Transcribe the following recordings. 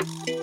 Thank you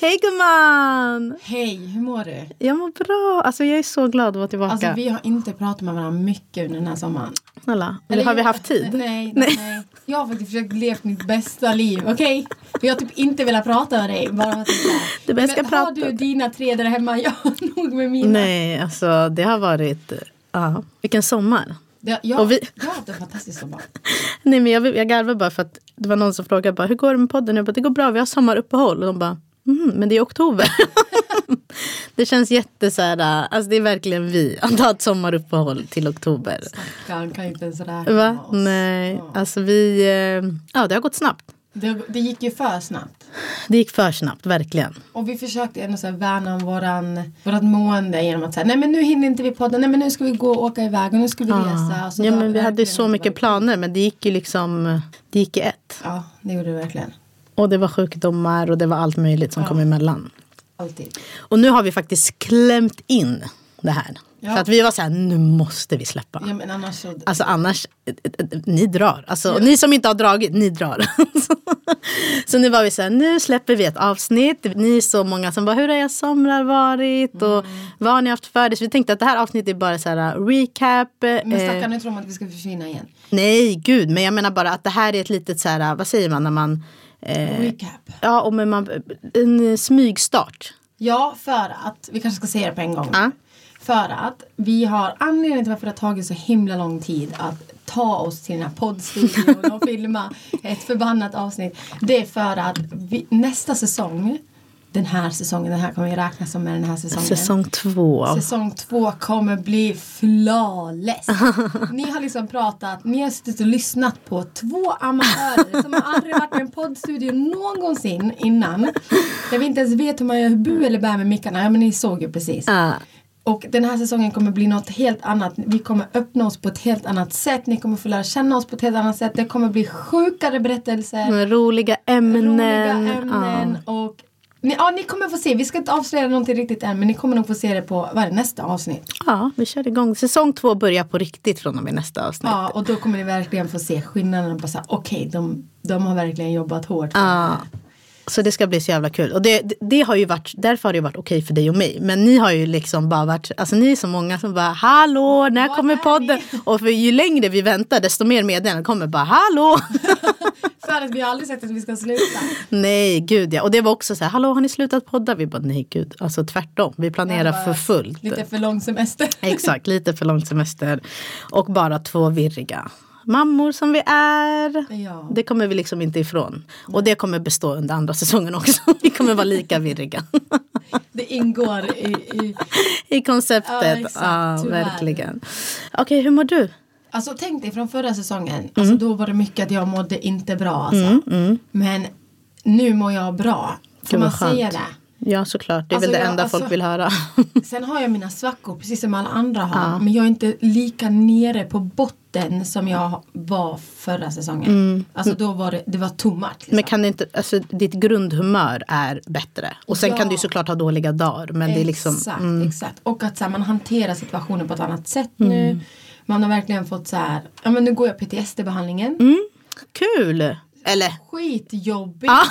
Hej gumman! Hej, hur mår du? Jag mår bra. Alltså jag är så glad att vara tillbaka. Alltså vi har inte pratat med varandra mycket under den här sommaren. Snälla, eller har vi haft tid? Nej, nej, nej. Jag har faktiskt försökt leva mitt bästa liv, okej? Jag har typ inte velat prata med dig. Bara att. Du jag ska Men har prata. du dina tre där hemma? Jag har nog med mina. Nej, alltså det har varit... Ja, vilken sommar. Det, jag, Och vi- jag har haft en fantastisk sommar. Nej men jag, jag garvar bara för att det var någon som frågade bara, hur går det med podden? Jag bara, det går bra, vi har sommaruppehåll. Och de bara, mm, men det är oktober. det känns jätte så här, alltså det är verkligen vi att ha ett sommaruppehåll till oktober. Stackarn kan inte ens räkna Va? med oss. Nej, Ja. alltså vi, eh, ja det har gått snabbt. Det, det gick ju för snabbt. Det gick för snabbt, verkligen. Och vi försökte ändå så här värna om våran, vårat mående genom att säga nej men nu hinner inte vi podda, nej men nu ska vi gå och åka iväg och nu ska vi resa. Och så ja men vi hade ju så mycket planer men det gick ju liksom, det gick i ett. Ja, det gjorde det verkligen. Och det var sjukdomar och det var allt möjligt som kom emellan. Alltid. Och nu har vi faktiskt klämt in det här. Ja. För att vi var så här, nu måste vi släppa. Ja men annars så. Alltså annars, eh, eh, eh, ni drar. Alltså ni som inte har dragit, ni drar. så nu var vi så här, nu släpper vi ett avsnitt. Ni är så många som bara, hur har er somrar varit? Och Mm. vad har ni haft för er? Så vi tänkte att det här avsnittet är bara så här recap. Men eh, stackarn, nu tror man att vi ska försvinna igen. Nej, gud, men jag menar bara att det här är ett litet så här, vad säger man när man... Eh, Recap. ja, om man, en smygstart. Ja, för att, vi kanske ska säga det på en gång. Ja. För att vi har anledningen till varför det har tagit så himla lång tid att ta oss till den här poddstudion och filma ett förbannat avsnitt. Det är för att vi, nästa säsong, den här säsongen, den här kommer vi räkna som med den här säsongen. Säsong två. Säsong två kommer bli flawless. Ni har liksom pratat, ni har suttit och lyssnat på två amatörer som har aldrig varit i en poddstudio någonsin innan. Där vi inte ens vet hur man gör bu eller bär med mickarna. Ja men ni såg ju precis. Ja. Och den här säsongen kommer bli något helt annat. Vi kommer öppna oss på ett helt annat sätt. Ni kommer få lära känna oss på ett helt annat sätt. Det kommer bli sjukare berättelser. Roliga ämnen. Roliga ämnen. Och ni, ja, ni kommer få se. Vi ska inte avslöja någonting riktigt än. Men ni kommer nog få se det på vad det, nästa avsnitt. Ja. vi kör igång. Säsong två börjar på riktigt från och med nästa avsnitt. Ja, och då kommer ni verkligen få se skillnaden. Okej, de, de har verkligen jobbat hårt. för Ja. Så det ska bli så jävla kul. Och det, det, det har ju varit, därför har det varit okej för dig och mig. Men ni har ju liksom bara varit, alltså ni är så många som bara hallå, när Var kommer podden? Och för ju längre vi väntar desto mer meddelanden kommer bara hallå. För att vi har aldrig sagt att vi ska sluta. nej, gud ja. Och det var också så här, hallå har ni slutat podda? Vi bara nej gud, alltså tvärtom. Vi planerar för fullt. Lite för lång semester. Exakt, lite för lång semester. Och bara två virriga mammor som vi är. Ja. Det kommer vi liksom inte ifrån. Och det kommer bestå under andra säsongen också. Vi kommer vara lika virriga. Det ingår i, i I konceptet. Ja, Ja, exakt, tyvärr. verkligen. Okej, hur mår du? Alltså tänk dig från förra säsongen. Mm. Alltså då var det mycket att jag mådde inte bra alltså. Men nu mår jag bra. Får man skönt. säga det? Ja, såklart. Det är Alltså, väl det jag- enda alltså- folk vill höra. Sen har jag mina svackor precis som alla andra har. Men jag är inte lika nere på botten som jag var förra säsongen. Alltså då var det, det var much. Liksom. Mm. Men kan det inte, alltså, ditt grundhumör är bättre. Och sen Ja. kan du såklart ha dåliga dagar. Men det är liksom, Exakt, mm, exakt. Och att så här, man hanterar situationen på ett annat sätt nu. Man har verkligen fått så här, ja men nu går jag PTSD-behandlingen. Mm. kul! Eller, Skitjobbigt. Ah.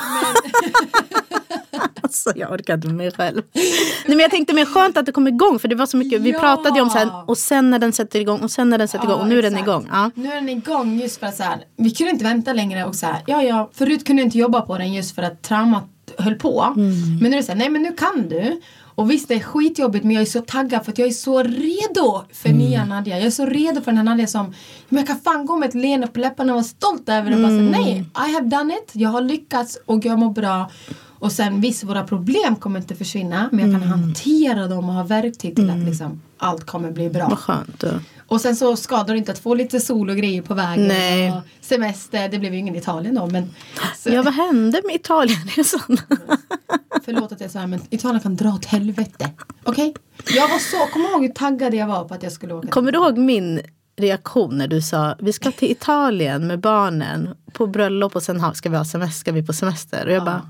Men, alltså jag orkar inte med mig själv. Nej men jag tänkte mer skönt att det kom igång. För det var så mycket, vi Ja. pratade ju om här, och sen när den sätter igång och sen när den sätter igång. Och nu är den exakt. igång. Ja. Nu är den igång just för att så här, vi kunde inte vänta längre och så här, ja ja, förut kunde jag inte jobba på den just för att traumat höll på. Mm. Men nu är det så här, nej men nu kan du. Och visst det är skitjobbigt men jag är så taggad för att jag är så redo för nya Nadja. Jag är så redo för den här Nadja som men jag kan fan gå med ett leende på läpparna och vara stolt över det. Bara så, nej, I have done it. Jag har lyckats och jag mår bra. Och sen visst, våra problem kommer inte försvinna men jag kan hantera dem och ha verktyg till att liksom, allt kommer bli bra. Vad skönt. du. Och sen så skadar det inte att få lite sol och grejer på vägen. Nej. Och semester, det blev ju ingen Italien då men så, Ja, vad hände med Italienresan? förlåt att jag sa men Italien kan dra åt helvete. Okej? Jag var så, kom ihåg hur taggad jag var på att jag skulle åka Kommer du ihåg min reaktion när du sa vi ska till Italien med barnen på bröllop och sen ska vi ha semester, ska vi på semester? Och jag bara,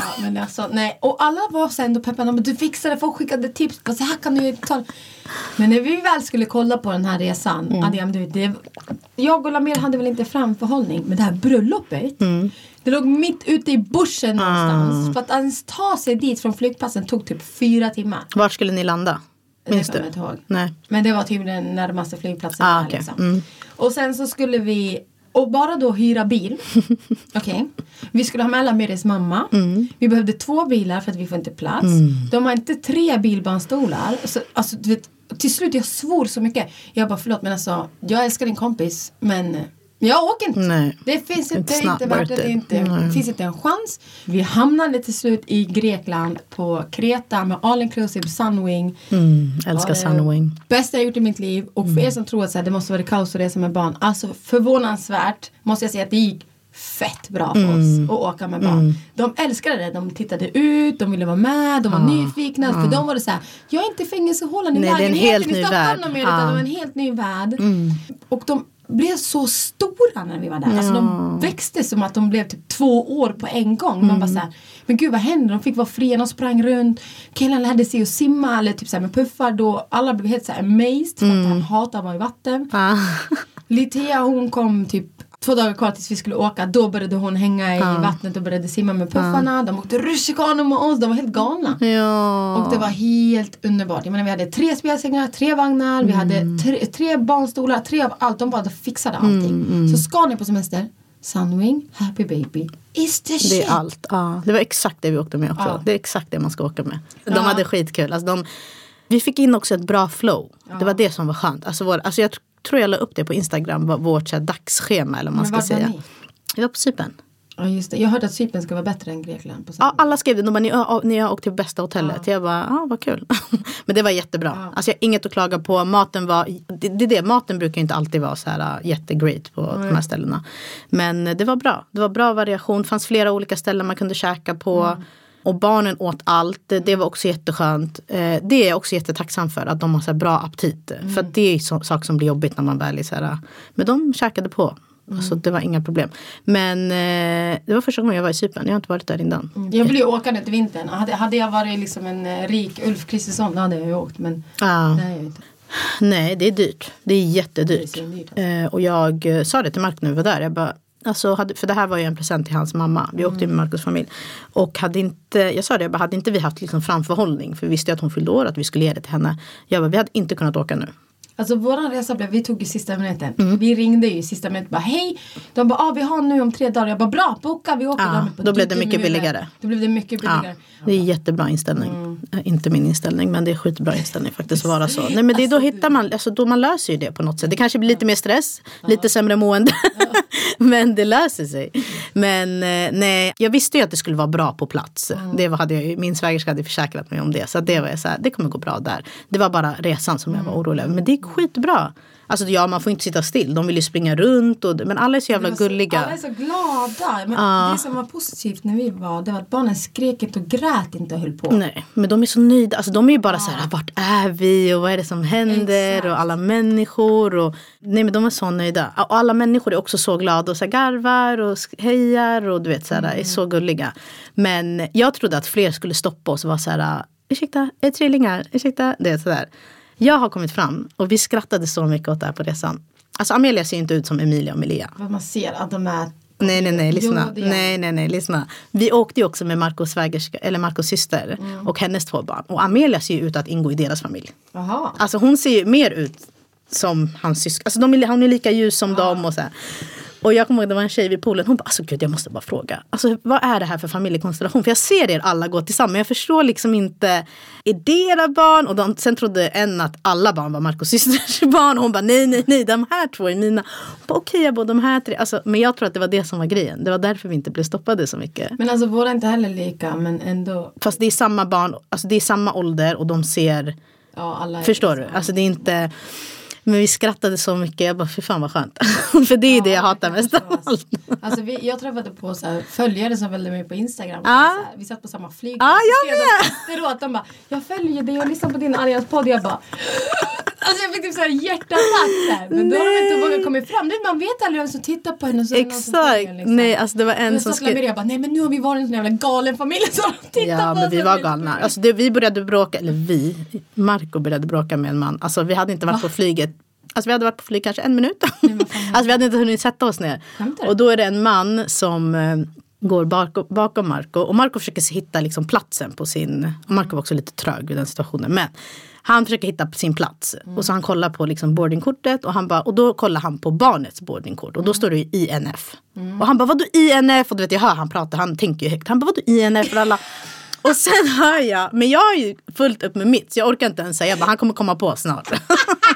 Ja, men alltså, nej. Och alla var så ändå peppade. Men du fixade folk skickade tips. Så här kan du ta. Men när vi väl skulle kolla på den här resan. Mm. Adiam, du, det, jag och Lamer hade väl inte framförhållning. Men det här bröllopet. Mm. Det låg mitt ute i Ah. bushen någonstans. För att ens ta sig dit från flygplatsen tog typ fyra timmar. var skulle ni landa? Minns du? Nej. Men det var typ den närmaste flygplatsen. Ah, där, okej. liksom. Mm. Och sen så skulle vi och bara då hyra bil. Okej. Vi skulle ha med alla Miris mamma. Mm. Vi behövde två bilar för att vi får inte plats. De har inte tre bilbarnstolar. Så, alltså, vet, till slut jag svor så mycket. Jag bara förlåt men alltså jag älskar din kompis men jag åker inte. Nej. Det finns inte, det är not inte värt det. Det, är inte, Nej. det finns inte en chans. Vi hamnade till slut i Grekland på Kreta med all inclusive Sunwing. Mm, älskar det- Sunwing. Bästa jag gjort i mitt liv. Och för er som tror att så här, det måste vara kaos att resa med barn. Alltså förvånansvärt måste jag säga att det gick fett bra för oss att åka med barn. De älskade det. De tittade ut, de ville vara med, de var nyfikna. För dem var det så här, jag är inte i fängelsehålan i det är lägenheten helt i Stockholm värld. mer, utan Ja. det var en helt ny värld. Och de blev så stora när vi var där. Alltså de växte som att de blev typ två år på en gång. Man bara så här, men gud vad händer? De fick vara fria, de sprang runt. Killen lärde sig att simma eller typ så här med puffar. Då alla blev helt så här amazed för att han hatar att vara i vatten. Ah. Litea hon kom typ två dagar kvar tills vi skulle åka. Då började hon hänga i vattnet och började simma med puffarna. De åkte rutschkana med oss. De var helt galna. Ja. Och det var helt underbart. Jag menar, vi hade tre spjälsängar, tre vagnar, vi hade tre, tre barnstolar, tre av allt. De bara fixade allting. Så ska ni på semester, Sunwing, Happy Baby, is the shit. Det är allt. Ja, det var exakt det vi åkte med också. Ja. Det är exakt det man ska åka med. De Ja. hade skitkul. Alltså de, vi fick in också ett bra flow. Det var det som var skönt. Alltså vår, alltså jag tror jag la upp det på Instagram, vårt så här, dagsschema eller vad man ska säga. ni? Vi var på Cypern. Ja just det, jag hörde att Cypern ska vara bättre än Grekland. På Ja, alla skrev det. De bara, ni, har- ni har åkt till bästa hotellet. Jag bara, ja vad kul. Men det var jättebra. Alltså jag har inget att klaga på. Maten var, det, det det, maten brukar inte alltid vara så här äh, jättegreat på de här ställena. Men eh, det var bra. Det var bra variation. Det fanns flera olika ställen man kunde käka på. Och barnen åt allt. Det, var också jätteskönt. Eh, det är jag också jättetacksam för. Att de har så bra aptit. För att det är så, sak som blir jobbigt när man väl är så här. Men de käkade på. Så det var inga problem. Men eh, det var första gången jag var i Cypern. Jag har inte varit där innan. Jag blir ju åkande till vintern. Hade, hade jag varit liksom en eh, rik Ulf Kristersson då hade jag ju åkt. Men Ja. det är jag inte. Nej, det är dyrt. Det är jättedyrt. Det är svindyrt. Eh, och jag eh, sa det till Mark när vi var där. Jag bara, alltså, hade, för det här var ju en present till hans mamma. Vi åkte med Marcus familj. Och hade inte, jag sa det, jag bara, hade inte vi haft liksom framförhållning. För vi visste ju att hon fyllde år, att vi skulle ge det till henne. Jag bara, vi hade inte kunnat åka nu. Alltså våran resa blev, vi tog ju sista minuten. Mm. Vi ringde ju sista minuten bara hej. De bara ah, vi har nu om tre dagar. Jag bara bra boka vi åker. Ja, då blev "Du det mycket dum i huvudet." billigare. Då blev det mycket Ja, billigare. det är jättebra inställning. Eh, Inte min inställning men det är skitbra inställning faktiskt att vara så. Nej men det, Alltså, då hittar man, alltså, då man löser ju det på något sätt. Det kanske blir lite mer stress, lite sämre mående. men det löser sig. Men eh, nej, jag visste ju att det skulle vara bra på plats. Det var, hade jag, min svägerska hade försäkrat mig om det. Så det var jag så här, det kommer gå bra där. Det var bara resan som jag var orolig över. Men det skitbra. Alltså ja, man får inte sitta still. De vill ju springa runt. Och, men alla är så jävla så- gulliga. Alla är så glada. Men Det som var positivt när vi var det var att barnen skrek inte och grät inte och höll på. Nej, men de är så nöjda. Alltså, de är ju bara så här, vart är vi och vad är det som händer Exakt. och alla människor. Och, nej men de är så nöjda. Och alla människor är också så glada och så här, garvar och hejar och du vet så här, är så gulliga. Men jag trodde att fler skulle stoppa oss och vara så här, ursäkta, är trillingar? Ursäkta, det är så där. Jag har kommit fram och vi skrattade så mycket åt det här på resan. Alltså Amelia ser inte ut som Emilia och Melia. För man ser att de är Nej, nej, nej, lyssna. Jo, nej, nej, nej, lyssna. Vi åkte ju också med Marcos svägerska, eller Marcos syster Mm. och hennes två barn. Och Amelia ser ju ut att ingå i deras familj. Jaha. Alltså hon ser ju mer ut som hans syskon. Alltså de hon är lika ljus som dem och så här. Och jag kommer ihåg det var en tjej vid poolen. Hon bara, alltså gud jag måste bara fråga. Alltså vad är det här för familjekonstellation? För jag ser er alla gå tillsammans. Jag förstår liksom inte. Är det era barn? Och de, sen trodde en att alla barn var Marcos systers barn. Och hon bara, nej nej nej de här två är mina. Okej okay, jag de här tre. Alltså, men jag tror att det var det som var grejen. Det var därför vi inte blev stoppade så mycket. Men alltså våra är inte heller lika men ändå. Fast det är samma barn. Alltså det är samma ålder och de ser. Ja, alla Förstår du? Alltså det är inte. Men vi skrattade så mycket. Jag bara, fy fan vad skönt. För det är ja, det jag hatar mest av allt. Alltså vi, jag träffade på så här, följare som följde mig på Instagram. Ah. Här, vi satt på samma flyg. Ah, jag med! Efteråt, de bara, jag följer dig och lyssnar på din Allians podd. Jag bara, Alltså jag fick typ såhär hjärtattack Men då har de inte vågat komma fram. Man vet aldrig vem som tittar på henne. Så Exakt. Liksom. Nej alltså det var en som skrev. Jag bara, nej men nu har vi varit en sån jävla galen familj som tittar ja, på men vi var galna. Alltså det, vi började bråka, eller vi, Marco började bråka med en man. Alltså vi hade inte varit Va? på flyget Alltså vi hade varit på flyg kanske en minut. alltså vi hade inte hunnit sätta oss ner. Och då är det en man som eh, går bakom, bakom Marco. Och Marco försöker hitta liksom platsen på sin... Och Marco var också lite trög i den situationen. Men han försöker hitta sin plats. Mm. Och så han kollar på liksom boardingkortet. Och, han bara, och då kollar han på barnets boardingkort. Och då står det ju INF. Mm. Och han bara vadå INF? Och du vet jag hör han prata. Han tänker ju högt. Han bara vadå INF? För alla. Och sen hör jag, men jag har ju fullt upp med mitt så jag orkar inte ens säga, jag bara, han kommer komma på snart.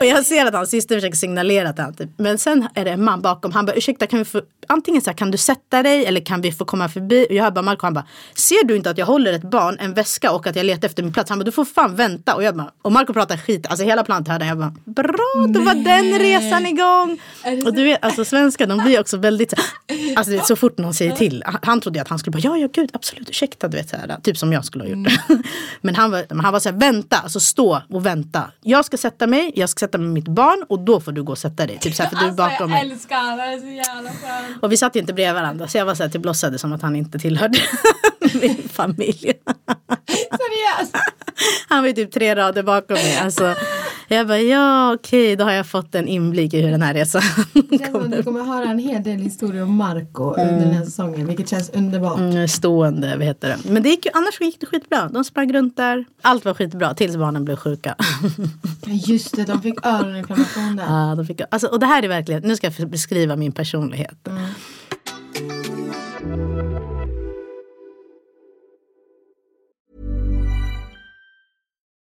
Och jag ser att hans syster försöker signalera till honom. Typ. Men sen är det en man bakom. Han bara ursäkta kan vi få antingen så här, kan du sätta dig eller kan vi få komma förbi? Och jag bara Marco han bara ser du inte att jag håller ett barn, en väska och att jag letar efter min plats? Han bara du får fan vänta. Och jag bara och Marco pratar skit. Alltså hela planet hörde jag bara bra då var den resan igång. Och du vet alltså svenskar de blir också väldigt alltså vet, så fort någon säger till. Han trodde att han skulle bara ja ja gud absolut ursäkta du vet så här, typ som jag skulle ha gjort. Mm. Men han var, han var så här vänta, alltså stå och vänta. Jag ska sätta mig, jag ska sätta mig med mitt barn och då får du gå och sätta dig. Typ så här, för du är alltså, bakom mig. Jag älskar honom, är så jävla skönt. Och vi satt inte bredvid varandra så jag var så här till blossade som att han inte tillhörde min familj. Seriöst? Han var ju typ tre rader bakom mig. Alltså, jag bara ja okej då har jag fått en inblick i hur den här resan kommer. Du kommer höra en hel del historier om Marco mm. under den här säsongen vilket känns underbart. Mm, stående vad heter det. Men det gick ju, annars gick det skitbra. De sprang runt där. Allt var skitbra tills barnen blev sjuka. Just det, de fick öroninflammation där. Ja, de fick, alltså, och det här är verkligen, nu ska jag beskriva min personlighet. Mm.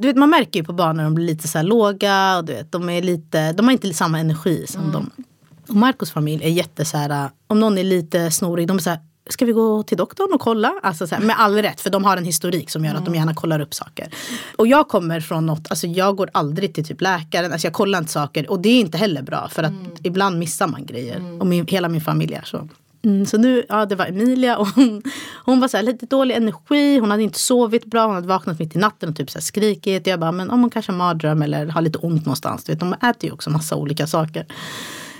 Du vet, man märker ju på barn när de blir lite så låga. Och du vet, de, är lite, de har inte samma energi som mm. de. Och Marcos familj är jätte så här, om någon är lite snorig, de är så här, ska vi gå till doktorn och kolla? Alltså så här, med all rätt, för de har en historik som gör att de mm. gärna kollar upp saker. Och jag kommer från något, alltså jag går aldrig till typ läkaren, alltså jag kollar inte saker. Och det är inte heller bra, för att mm. ibland missar man grejer. Mm. Och min, hela min familj är så. Mm, så nu, ja det var Emilia och hon, hon var så här, lite dålig energi, hon hade inte sovit bra, hon hade vaknat mitt i natten och typ så här skrikit. Jag bara, men om hon kanske har mardröm eller har lite ont någonstans. Du vet, de äter ju också massa olika saker.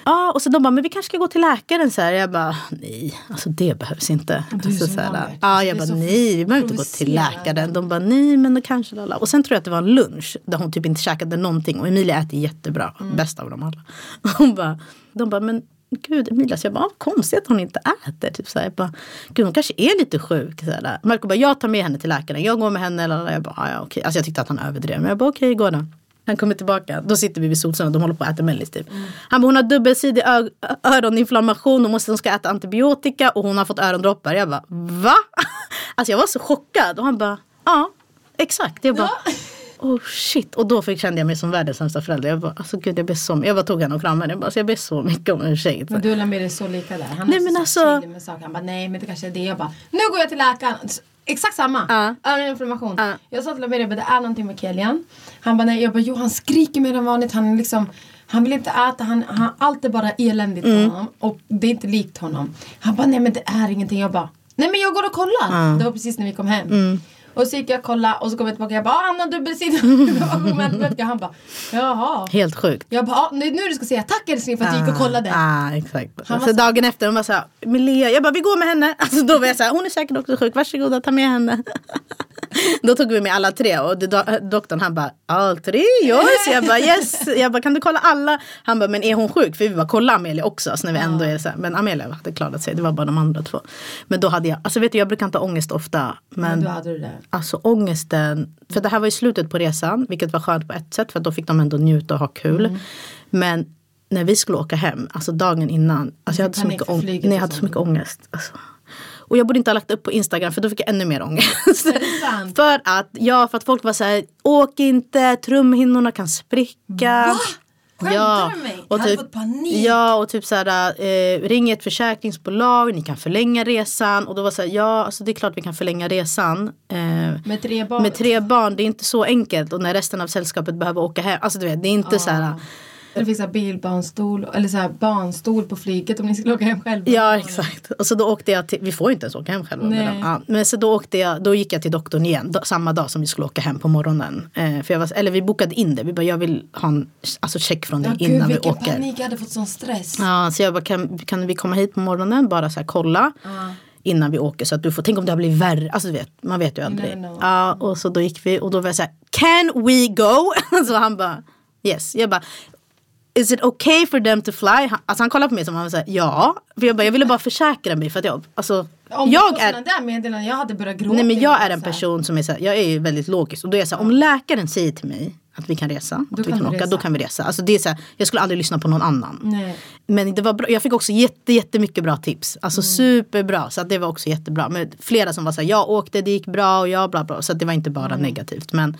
Ja, och så de bara, men vi kanske ska gå till läkaren. Så här. Jag bara, nej, alltså det behövs inte. Alltså, så här, ja, jag bara, nej, vi behöver inte gå till läkaren. De bara, nej, men då kanske lalla. Och sen tror jag att det var en lunch där hon typ inte käkade någonting. Och Emilia äter jättebra, mm. bäst av dem alla. hon bara, de bara, men gud Emilia, så jag bara, ah, konstigt att hon inte äter. Typ så här, jag bara, gud hon kanske är lite sjuk. Så här. Marco bara, jag tar med henne till läkaren. Jag går med henne. Eller, jag bara, ah, ja, okej. Alltså jag tyckte att han överdrev. Men jag bara, okej, gå då. Han kommer tillbaka, då sitter vi vid solsolen och de håller på att äta mellis typ. Mm. Han bara, hon har dubbelsidig öroninflammation, hon, måste, hon ska äta antibiotika och hon har fått örondroppar. Jag bara, va? Alltså jag var så chockad och han bara, ja, exakt. Jag bara, oh shit. Och då fick, kände jag mig som världens sämsta förälder. Jag bara, alltså gud jag ber så Jag bara tog henne och kramade Jag bara, alltså, jag ber så mycket om ursäkt. Men du och Lamir är så lika där. Han Nej, men så alltså- med saker. Han bara nej men det kanske är det. Jag bara nu går jag till läkaren. Exakt samma. Ja. Öroninflammation. Ja. Jag sa till Lamir jag bara, det är någonting med Kelian. Han bara nej. Jag bara jo han skriker mer än vanligt. Han liksom han vill inte äta, han, han, allt är bara eländigt Mm. för honom. Och det är inte likt honom. Han bara nej men det är ingenting. Jag bara nej men jag går och kollar. Det var precis när vi kom hem. Mm. Och så gick jag och kollade och så kom jag tillbaka och jag bara ah, han har dubbelsidig Han bara jaha. Helt sjukt. Jag bara ah, nu, du ska säga tack älskling för att du gick och kollade. Ah, exakt. Han så så- dagen efter, hon var såhär, Milea, jag bara vi går med henne. Alltså, då var jag såhär, hon är säkert också sjuk, varsågoda ta med henne. Då tog vi med alla tre och do- doktorn han bara, all tre, yes. Jag bara yes. Jag bara kan du kolla alla? Han bara, men är hon sjuk? För vi bara kolla Amelia också. Så när vi ändå är så här, men Amelia hade klarat sig, det var bara de andra två. Men då hade jag, alltså vet du jag brukar inte ha ångest ofta. Men, Men då hade du det. Alltså ångesten, för det här var ju slutet på resan, vilket var skönt på ett sätt för då fick de ändå njuta och ha kul. Mm. Men när vi skulle åka hem, alltså dagen innan, alltså jag hade så mycket, ång- nej, jag hade så mycket ångest. Alltså. Och jag borde inte ha lagt upp på Instagram för då fick jag ännu mer ångest. För att, ja, för att folk var så här, åk inte, trumhinnorna kan spricka. Va? Skämtar du med mig? Jag hade fått panik. Ja och typ så här, eh, ring ett försäkringsbolag, ni kan förlänga resan. Och då var så här, ja alltså det är klart vi kan förlänga resan. Eh, Med tre barn. med tre barn, det är inte så enkelt. Och när resten av sällskapet behöver åka hem. Alltså du vet, det är inte så här. Det finns så bilbarnstol, eller så här barnstol på flyget om ni skulle åka hem själva. Ja exakt. Och så då åkte jag till, vi får ju inte ens åka hem själva. med dem. Ja, men så då åkte jag, då gick jag till doktorn igen. Då, samma dag som vi skulle åka hem på morgonen. Eh, för jag var, eller vi bokade in det. Vi bara, jag vill ha en alltså, check från dig Ja, gud innan vi åker. panik, jag hade fått sån stress. Ja, så jag bara, kan, kan vi komma hit på morgonen? Bara så här kolla. Innan vi åker så att du får, tänk om det har blivit värre. Alltså vet, man vet ju aldrig. never know. Ja, och så då gick vi och då var jag så här, can we go? så han bara, yes. Jag bara, is it okay for them to fly? Han, alltså han kollade på mig som om han var så här, ja. För jag bara, jag ville bara försäkra mig för att jag, alltså. Om jag är, där meddelanden, jag hade börjat gråta. nej men jag är en person som är så här, jag är ju väldigt logisk. Och då är jag så här, om läkaren säger till mig att vi kan resa, att vi kan kan åka, resa. då kan vi resa. Alltså det är så här, jag skulle aldrig lyssna på någon annan. Nej. Men det var bra. jag fick också jätte, jättemycket bra tips. Alltså Mm. superbra. Så att det var också jättebra. Men flera som var så här, jag åkte, det gick bra och jag bla bla. Så det var inte bara Mm. negativt. Men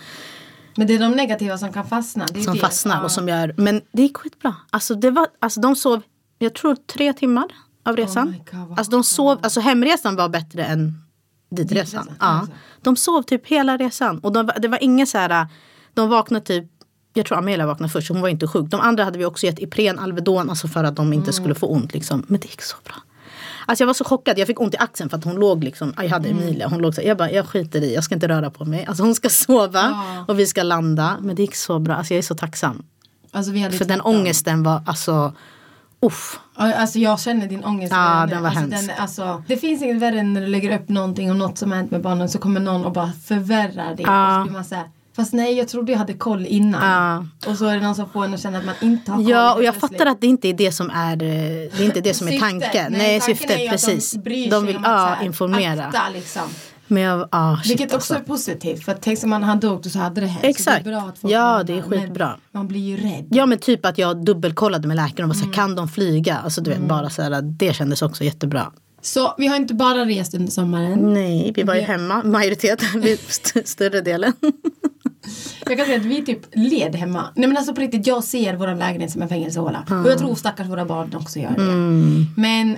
Men det är de negativa som kan fastna. Det är som det. fastnar Ja. och som gör. Men det gick skitbra. Alltså, det var, alltså de sov, jag tror tre timmar av resan. Oh God, alltså de sov, alltså hemresan var bättre än ditresan. Ja. alltså. De sov typ hela resan. Och de, det var inget så här, de vaknade typ jag tror Amelia vaknade först, hon var inte sjuk. De andra hade vi också gett Ipren, Alvedon, alltså för att de inte skulle få ont. Liksom. Men det gick så bra. Alltså jag var så chockad, jag fick ont i axeln för att hon låg liksom, jag hade Emilia, hon låg så, jag bara, jag skiter i, jag ska inte röra på mig. Alltså hon ska sova och vi ska landa. Men det gick så bra, alltså jag är så tacksam. Alltså, För den ångesten var alltså, uff. Alltså jag känner din ångest. Ja, den var alltså, den, alltså, Det finns inget värre än när du lägger upp någonting och något som har hänt med barnen så kommer någon och bara förvärrar det. Ja. Och så blir man så här, Fast nej jag trodde jag hade koll innan. Och så är det någon som får en att känna att man inte har koll. Ja, och jag plötsligt. fattar att det inte är det som är, det är, inte det som är tanken. Nej, Nej, tanken syftet, är ju att precis. De, De vill ja, här, informera. Akta, liksom. Men jag, ah, shit, Vilket också alltså. är positivt. För tänk om man hade åkt och så hade det hänt. Exakt. Det är bra att folk Ja, det är skitbra. Man blir ju rädd. Ja men typ att jag dubbelkollade med läkaren och var Mm. så här, kan de flyga? Alltså du vet bara så här, det kändes också jättebra. Så vi har inte bara rest under sommaren. Nej, vi var ju Vi- hemma, majoriteten, större delen. Jag kan säga att vi typ led hemma. Nej men alltså på riktigt, jag ser vår lägenhet som en fängelsehåla. Och jag tror stackars våra barn också gör det. Mm. Men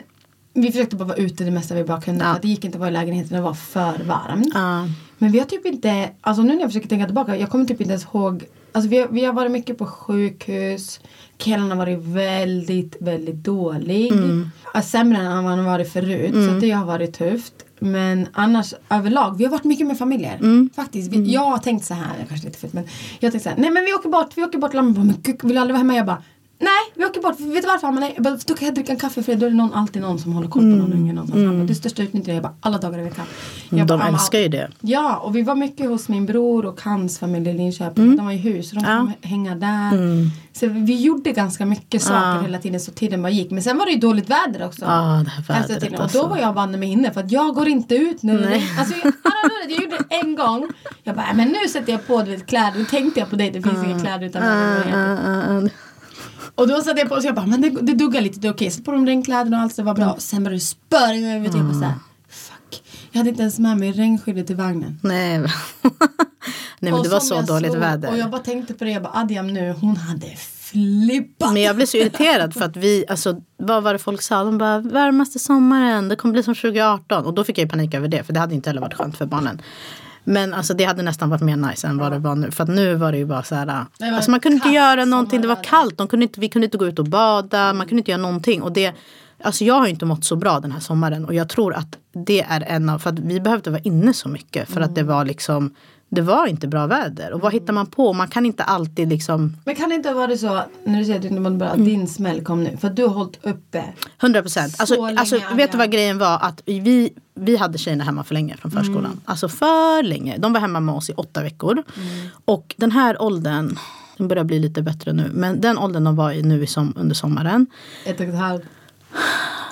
vi försökte bara vara ute det mesta vi bara kunde. För att det gick inte att vara i lägenheten, det var för varmt. Ja. Men vi har typ inte, alltså nu när jag försöker tänka tillbaka, jag kommer typ inte ens ihåg. Alltså vi har, vi har varit mycket på sjukhus. Killen har varit väldigt, väldigt dålig. Mm. Ja, Sämre än han har varit förut. Så att det har varit tufft. Men annars överlag, vi har varit mycket med familjer. Mm. Faktiskt. Vi, Jag har tänkt så här, kanske lite fult men. Jag har tänkt så här, nej men vi åker bort, vi åker bort. Lammen bara, men gud, vill du aldrig vara hemma? Jag bara, nej vi åker bort. Vet du varför? Bara, nej. Jag bara, då kan jag dricka en kaffe för då är det någon, alltid någon som håller koll på någon unge någonstans. Bara, det största utnyttjandet. Jag bara, alla dagar i veckan. Jag De bara, "Mamma, älskar ju det. Ja, och vi var mycket hos min bror och hans familj i Linköping. De var i hus, så de Ja. kom hänga där. Så vi gjorde ganska mycket saker hela tiden så tiden bara gick. Men sen var det ju dåligt väder också. Ja, det här vädret tiden. Och alltså. då var jag banne mig inne för att jag går inte ut nu. Nej. Alltså, jag, jag gjorde det en gång. Jag bara, "Äh, men nu sätter jag på du vet, kläder. Nu tänkte jag på dig, det finns inga kläder utan ah, ah. Och då satte jag på så jag bara, men det, det duggar lite, det är okej. Sätt på de regnkläderna och allt det var bra. Och sen började det spöra i huvudet. Jag bara såhär, fuck. Jag hade inte ens med mig regnskyddet i vagnen. Nej. Nej men Och det var så dåligt såg- väder. Och jag bara tänkte på det, jag bara Adiam nu, hon hade flippat. Men jag blev så irriterad för att vi, alltså vad var det folk sa? De bara värmaste sommaren, det kommer bli som 2018. Och då fick jag ju panik över det för det hade inte heller varit skönt för barnen. Men alltså det hade nästan varit mer nice än vad det var nu. För att nu var det ju bara så här. var Alltså man kunde inte göra någonting, det var kallt. De kunde inte, vi kunde inte gå ut och bada, man kunde inte göra någonting. Och det, alltså jag har ju inte mått så bra den här sommaren. Och jag tror att det är en av, för att vi behövde vara inne så mycket. För att det var liksom, det var inte bra väder. Och vad hittar man på? Man kan inte alltid liksom Men kan det inte vara så, när du säger att du inte mådde bra, att din smäll kom nu? För att du har hållit uppe. 100 procent. Alltså, alltså, vet du vad grejen var? Att vi, vi hade tjejerna hemma för länge från förskolan. Mm. Alltså för länge. De var hemma med oss i åtta veckor. Mm. Och den här åldern, den börjar bli lite bättre nu. Men den åldern de var i nu i som, under sommaren. Ett och ett halvt.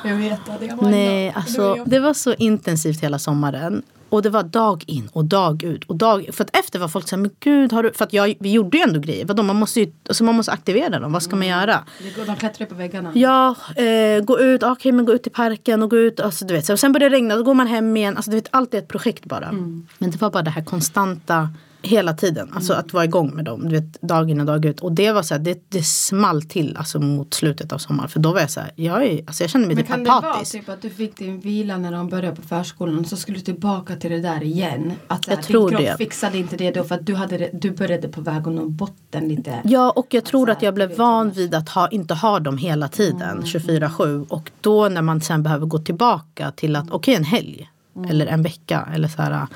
Jag vet att jag var Nej, alltså det var så intensivt hela sommaren. Och det var dag in och dag ut. Och dag, för att efter var folk så här, men gud har du... För att jag, vi gjorde ju ändå grejer. Vadå, man måste ju alltså man måste aktivera dem. Vad ska man göra? Det går- De klättrar upp på väggarna. Ja, eh, gå ut, okej men gå ut i parken och gå ut. Alltså, du vet, så, sen börjar det regna, då går man hem igen. Alltså, du vet, allt är ett projekt bara. Men det var bara det här konstanta hela tiden. Alltså att vara igång med dem. Du vet, dag in och dag ut. Och det var så här, det, det small till alltså, mot slutet av sommaren. För då var jag så här, jag, är, alltså, jag kände mig Men typ kan det vara apatisk. typ att du fick din vila när de började på förskolan så skulle du tillbaka till det där igen? Att så Jag här, tror din kropp det. fixade inte det då för att du, hade, du började på väg att nå botten lite. Ja och jag tror att jag blev van vid att ha, inte ha dem hela tiden 24-7 och då när man sen behöver gå tillbaka till att okej en helg eller en vecka eller så här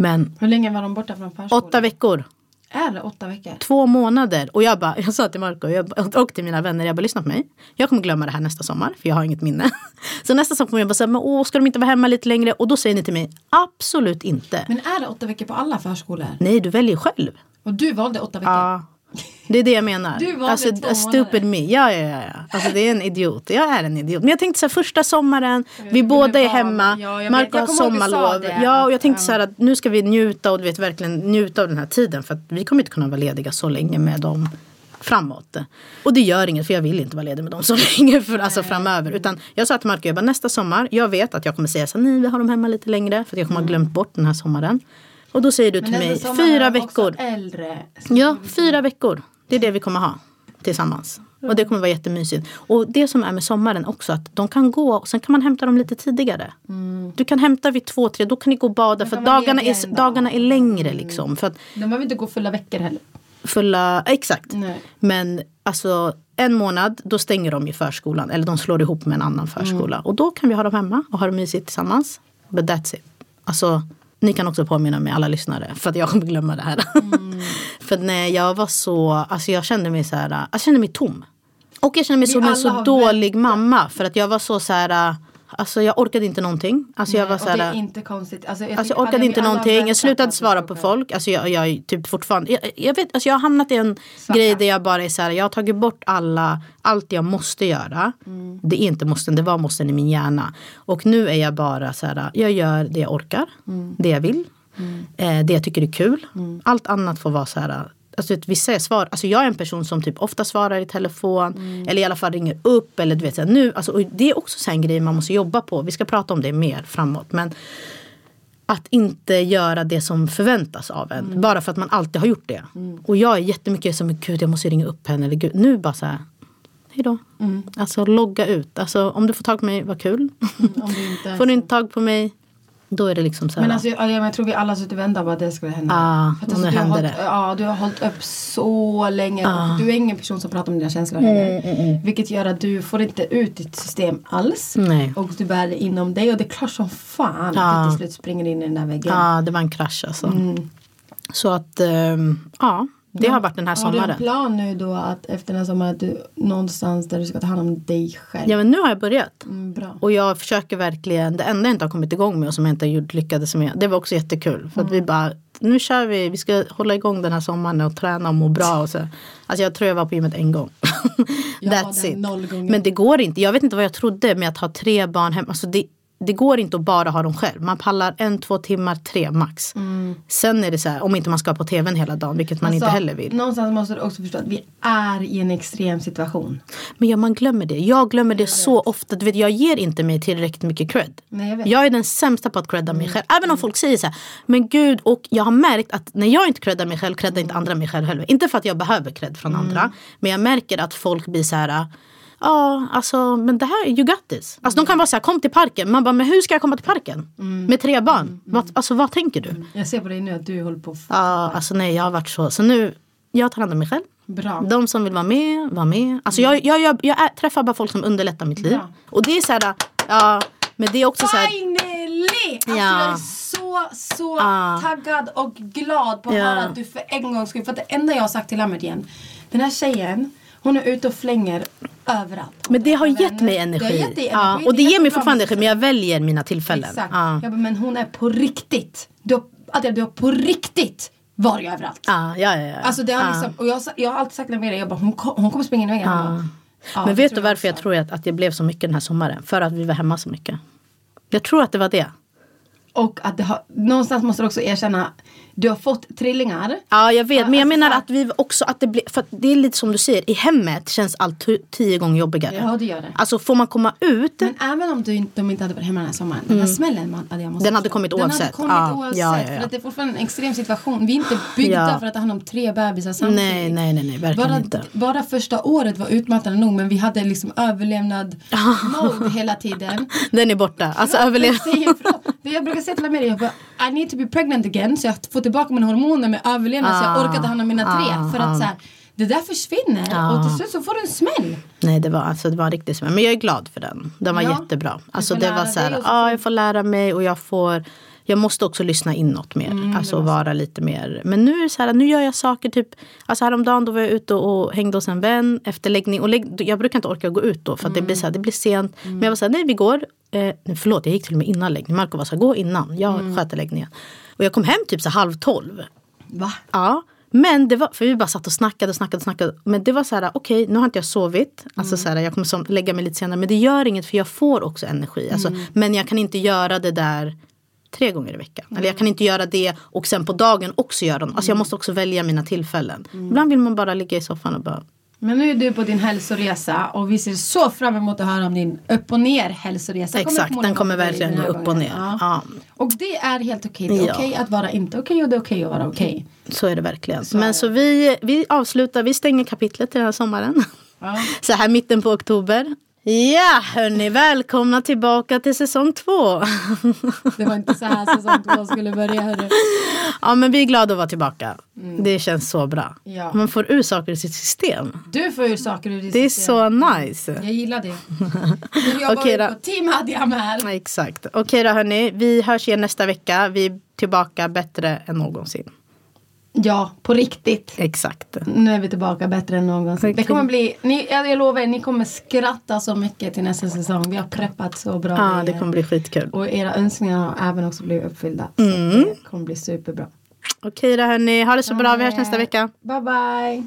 men Hur länge var de borta från förskolan? åtta veckor Är det åtta veckor? två månader. Och jag bara, jag sa till Marco jag, och till mina vänner, jag bara lyssna på mig. Jag kommer glömma det här nästa sommar, för jag har inget minne. Så nästa sommar kommer jag bara säga, men åh, ska de inte vara hemma lite längre? Och då säger ni till mig, absolut inte. Men är det åtta veckor på alla förskolor? Nej, du väljer själv. Och du valde åtta veckor? Ja. Det är det jag menar. Du valde alltså, två stupid me. Ja, ja, ja. Alltså, det är en idiot. Jag är en idiot. Men jag tänkte så här, första sommaren, vi båda är hemma. Ja, jag. Marco har sommarlov. Ja, och jag tänkte så här att nu ska vi njuta och du vet verkligen njuta av den här tiden. För att vi kommer inte kunna vara lediga så länge med dem framåt. Och det gör inget för jag vill inte vara ledig med dem så länge för, alltså, framöver. Utan jag sa till Marco, jag bara, nästa sommar, jag vet att jag kommer säga så här, nej vi har dem hemma lite längre. För jag kommer ha glömt bort den här sommaren. Och då säger du till mig, fyra veckor. äldre. Ja, fyra veckor. Det är det vi kommer ha tillsammans. Och det kommer vara jättemysigt. Och det som är med sommaren också att de kan gå och sen kan man hämta dem lite tidigare. Du kan hämta vid två, tre, då kan ni gå och bada för dagarna är, dag. dagarna är längre liksom. För att De behöver inte gå fulla veckor heller. fulla, exakt. Nej. Men alltså en månad då stänger de i förskolan eller de slår ihop med en annan förskola. Mm. Och då kan vi ha dem hemma och ha det mysigt tillsammans. But that's it. Alltså ni kan också påminna mig alla lyssnare för att jag kommer glömma det här. Mm. för när jag var så, alltså jag kände mig så här, jag kände mig tom. Och jag kände mig Vi som en så dålig mamma för att jag var så så här, alltså jag orkade inte någonting. Alltså jag var så det är inte konstigt. Alltså, jag, Alltså jag orkade inte någonting. Jag slutade svara på folk. Alltså jag, jag är typ fortfarande. Jag, jag vet, alltså jag har hamnat i en grej där jag bara är så här. Jag har tagit bort alla, allt jag måste göra. Mm. Det är inte måsten, det var måsten i min hjärna. Och nu är jag bara så här. Jag gör det jag orkar. Mm. Det jag vill. Eh, det jag tycker är kul. Allt annat får vara så här. Alltså vet, vissa svar, alltså jag är en person som typ ofta svarar i telefon. Mm. Eller i alla fall ringer upp. Eller du vet, så här, nu, alltså, det är också så en grej man måste jobba på. Vi ska prata om det mer framåt. Men att inte göra det som förväntas av en. Mm. Bara för att man alltid har gjort det. Och jag är jättemycket som, gud jag måste ringa upp henne. Eller gud, nu bara så här, hej då. Mm. Alltså logga ut. Alltså om du får tag på mig, vad kul. Om du inte får du inte tag på mig, då är det liksom så här. Men alltså, jag, jag tror vi alla suttit och väntat på att det skulle hända. Ah, För att och nu hände hållit, det. ja, du har hållit upp så länge. Och du är ingen person som pratar om dina känslor heller. Mm, Vilket gör att du får inte ut ditt system alls. Nej. Och du bär det inom dig. Och det är klart som fan Ja. att du till slut springer in i den där väggen. Ja, det var en krasch alltså. Mm. Så att, ehm, ja, det har varit den här Har du en sommaren. plan nu då att efter den här sommaren att du någonstans där du ska ta hand om dig själv? Ja men nu har jag börjat. Mm, bra. Och jag försöker verkligen, det enda jag inte har kommit igång med och som jag inte gjort, lyckades med, det var också jättekul. För att Mm. vi bara, nu kör vi, vi ska hålla igång den här sommaren och träna och må bra. Och så. Alltså jag tror jag var på gymmet en gång. That's it. Men det går inte, jag vet inte vad jag trodde med att ha tre barn hemma. Alltså det, det går inte att bara ha dem själv. Man pallar en, två timmar, tre max. Sen är det så här, om inte man ska på tvn hela dagen, vilket man inte Alltså, heller vill. Någonstans måste du också förstå att vi är i en extrem situation. Men ja, man glömmer det. Jag glömmer det så ofta. Du vet, jag ger inte mig tillräckligt mycket cred. Nej, jag vet. jag är den sämsta på att credda mig själv. Även om folk säger så här, men gud, och jag har märkt att när jag inte creddar mig själv, creddar inte andra mig själv heller. Inte för att jag behöver cred från andra. Men jag märker att folk blir så här, ja, alltså, men det här, you got this. Alltså de kan vara så här, kom till parken. Man bara, men hur ska jag komma till parken? Med tre barn. Vad, alltså vad tänker du? Jag ser på dig nu att du håller på Ja, alltså nej, jag har varit så. Så nu, jag tar hand om mig själv. Bra. De som vill vara med, var med. Alltså jag, jag, jag, jag är, träffar bara folk som underlättar mitt liv. Bra. Och det är så här, ja, men det är också så här. Finally! Alltså Ja. jag är så, så Ah. taggad och glad på att Ja. höra att du för en gångs skull, för att det enda jag har sagt till Ahmed igen, den här tjejen, hon är ute och flänger överallt. Men det har gett mig Det energi. gett dig Ja, energi. och det är ger mig fortfarande energi, jag men jag väljer mina tillfällen. Exakt. Ja. Jag bara, men hon är på riktigt. Du har, du har på riktigt varit överallt. Ja, ja, ja, ja. Alltså det har Ja. liksom, och jag, jag har alltid sagt det dig, jag bara, hon, hon kommer springa in i väggen. Jag bara, ja, men det vet du varför jag också. tror att, att det blev så mycket den här sommaren? För att vi var hemma så mycket. Jag tror att det var det. Och att det har, någonstans måste du också erkänna, du har fått trillingar. Ja jag vet, men jag alltså menar att vi också att det blir, för att det är lite som du säger, i hemmet känns allt tio gånger jobbigare. Ja, det gör det. Alltså får man komma ut, Men även om du de inte hade varit hemma den här sommaren, den här smällen man, hade jag måste Mm. Den hade förstå. kommit Den oavsett. hade kommit Ja, oavsett. ja, ja, ja. För att det är fortfarande en extrem situation. Vi är inte byggda för att ta hand om tre bebisar samtidigt. nej nej nej, nej verkligen Bara, inte. bara första året var utmattande nog men vi hade liksom överlevnad mode hela tiden. Den är borta. Alltså överlev. Jag brukar säga till Amelia, I need to be pregnant again så jag får tillbaka mina hormoner med överlevnad så jag Ah, orkar ta hand om mina tre. ah, för att ah. så här, det där försvinner och till slut så får du en smäll. Nej det var, alltså, det var riktigt smäll. Men jag är glad för den. Den var Ja. jättebra. Alltså det var så här, och ja får- jag får lära mig och jag får jag måste också lyssna inåt mer. Mm, alltså vara lite mer. Men nu är det så här, nu gör jag saker typ. Alltså häromdagen då var jag ute och hängde hos en vän efter läggning. Och lägg, jag brukar inte orka gå ut då för att det blir så här, det blir sent. Mm. Men jag var så här, nej vi går. Eh, förlåt jag gick till och med innan läggning. Marco var så här, gå innan. Jag Mm. sköter läggningen. Och jag kom hem typ så halv tolv. Va? Ja. Men det var, för vi bara satt och snackade och snackade och snackade. Men det var så här, okej nu har inte jag sovit. Alltså så här, jag kommer som, lägga mig lite senare. Men det gör inget för jag får också energi. Alltså, Men jag kan inte göra det där tre gånger i veckan. Eller jag kan inte göra det och sen på dagen också göra något. Alltså jag måste också välja mina tillfällen. Ibland vill man bara ligga i soffan och bara Men nu är du på din hälsoresa och vi ser så fram emot att höra om din upp och ner hälsoresa. Exakt, den kommer verkligen den gå upp och ner. Ja. Ja. Och det är helt okej. Det är Ja. okej att vara inte okej och det är okej att vara okej. Så är det verkligen. Men så vi, vi avslutar, vi stänger kapitlet till den här sommaren. Ja. Så här mitten på oktober. Ja hörni, välkomna tillbaka till säsong två. Det var inte så här säsong två skulle börja. Hörru. Ja men vi är glada att vara tillbaka. Det känns så bra. Mm. Ja. Man får ur saker i sitt system. Du får ju saker ur ditt Det är system. så nice. Jag gillar det. Jobbar Okej då. på Team Hadiam här. Exakt. Okej då hörni, vi hörs igen nästa vecka. Vi är tillbaka bättre än någonsin. Ja, på riktigt. Exakt. Nu är vi tillbaka bättre än någonsin. Det Okej. kommer bli, ni, jag lovar er, ni kommer skratta så mycket till nästa säsong. Vi har preppat så bra Ja, det kommer bli skitkul. Och era önskningar har även också blivit uppfyllda. Mm. Så det kommer bli superbra. Okej då hörni, ha det så bra. Vi hörs nästa vecka. Bye bye.